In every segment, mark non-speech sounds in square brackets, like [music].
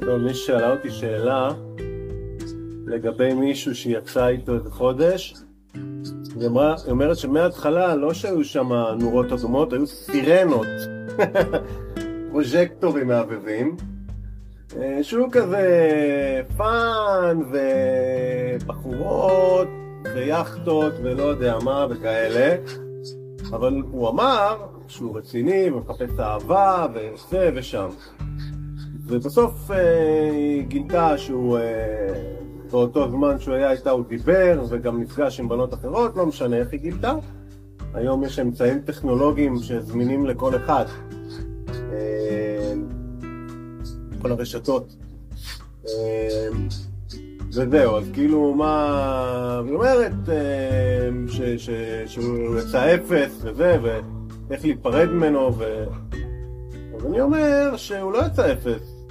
טוב, מי שאלה אותי שאלה לגבי מישהו שיצא איתו איזה חודש, היא אמרה- היא אומרת שמההתחלה לא שהיו שם נורות אדומות, היו סירנות, [laughs] פרוז'קטורים מהבהבים, אה, שהוא כזה fun ובחורות ויאכטות ולא יודע מה וכאלה, אבל הוא אמר שהוא רציני ומחפש אהבה וזה ושם. ובסוף אה, היא גילתה שהוא, אה, באותו זמן שהוא היה איתה הוא דיבר וגם נפגש עם בנות אחרות, לא משנה איך היא גילתה. היום יש אמצעים טכנולוגיים שזמינים לכל אחד. אה, כל הרשתות. וזהו, אז כאילו מה... היא אומרת שהוא יצא אפס וזה, ואיך להיפרד ממנו, ו... אז אני אומר שהוא לא יצא אפס,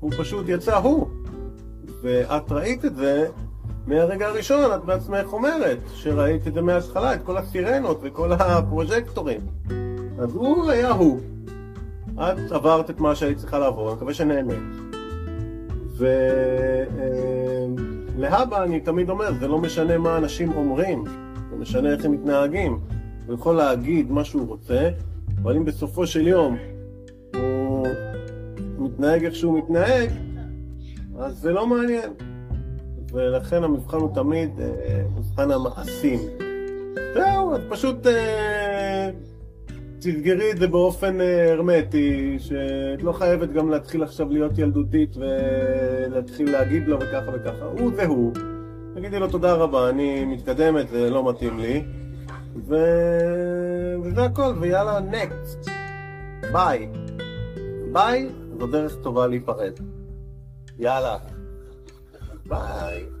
הוא פשוט יצא הוא. ואת ראית את זה מהרגע הראשון, את בעצמך אומרת שראית את זה מההתחלה, את כל הסירנות וכל הפרוז'קטורים. אז הוא היה הוא. את עברת את מה שהיית צריכה לעבור, אני מקווה שנהנית. ולהבא אני תמיד אומר, זה לא משנה מה אנשים אומרים, משנה איך הם מתנהגים. הוא יכול להגיד מה שהוא רוצה, אבל אם בסופו של יום הוא מתנהג איך שהוא מתנהג, אז זה לא מעניין. ולכן המבחן הוא תמיד אה, מבחן המעשים. זהו, את פשוט אה, תסגרי את זה באופן אה, הרמטי, שאת לא חייבת גם להתחיל עכשיו להיות ילדותית ולהתחיל להגיד לו וככה וככה. הוא זה הוא. תגידי לו תודה רבה, אני מתקדמת, זה לא מתאים לי. ו... וזה הכל, ויאללה, next. ביי. ביי, זו דרך טובה להיפרד. יאללה. ביי.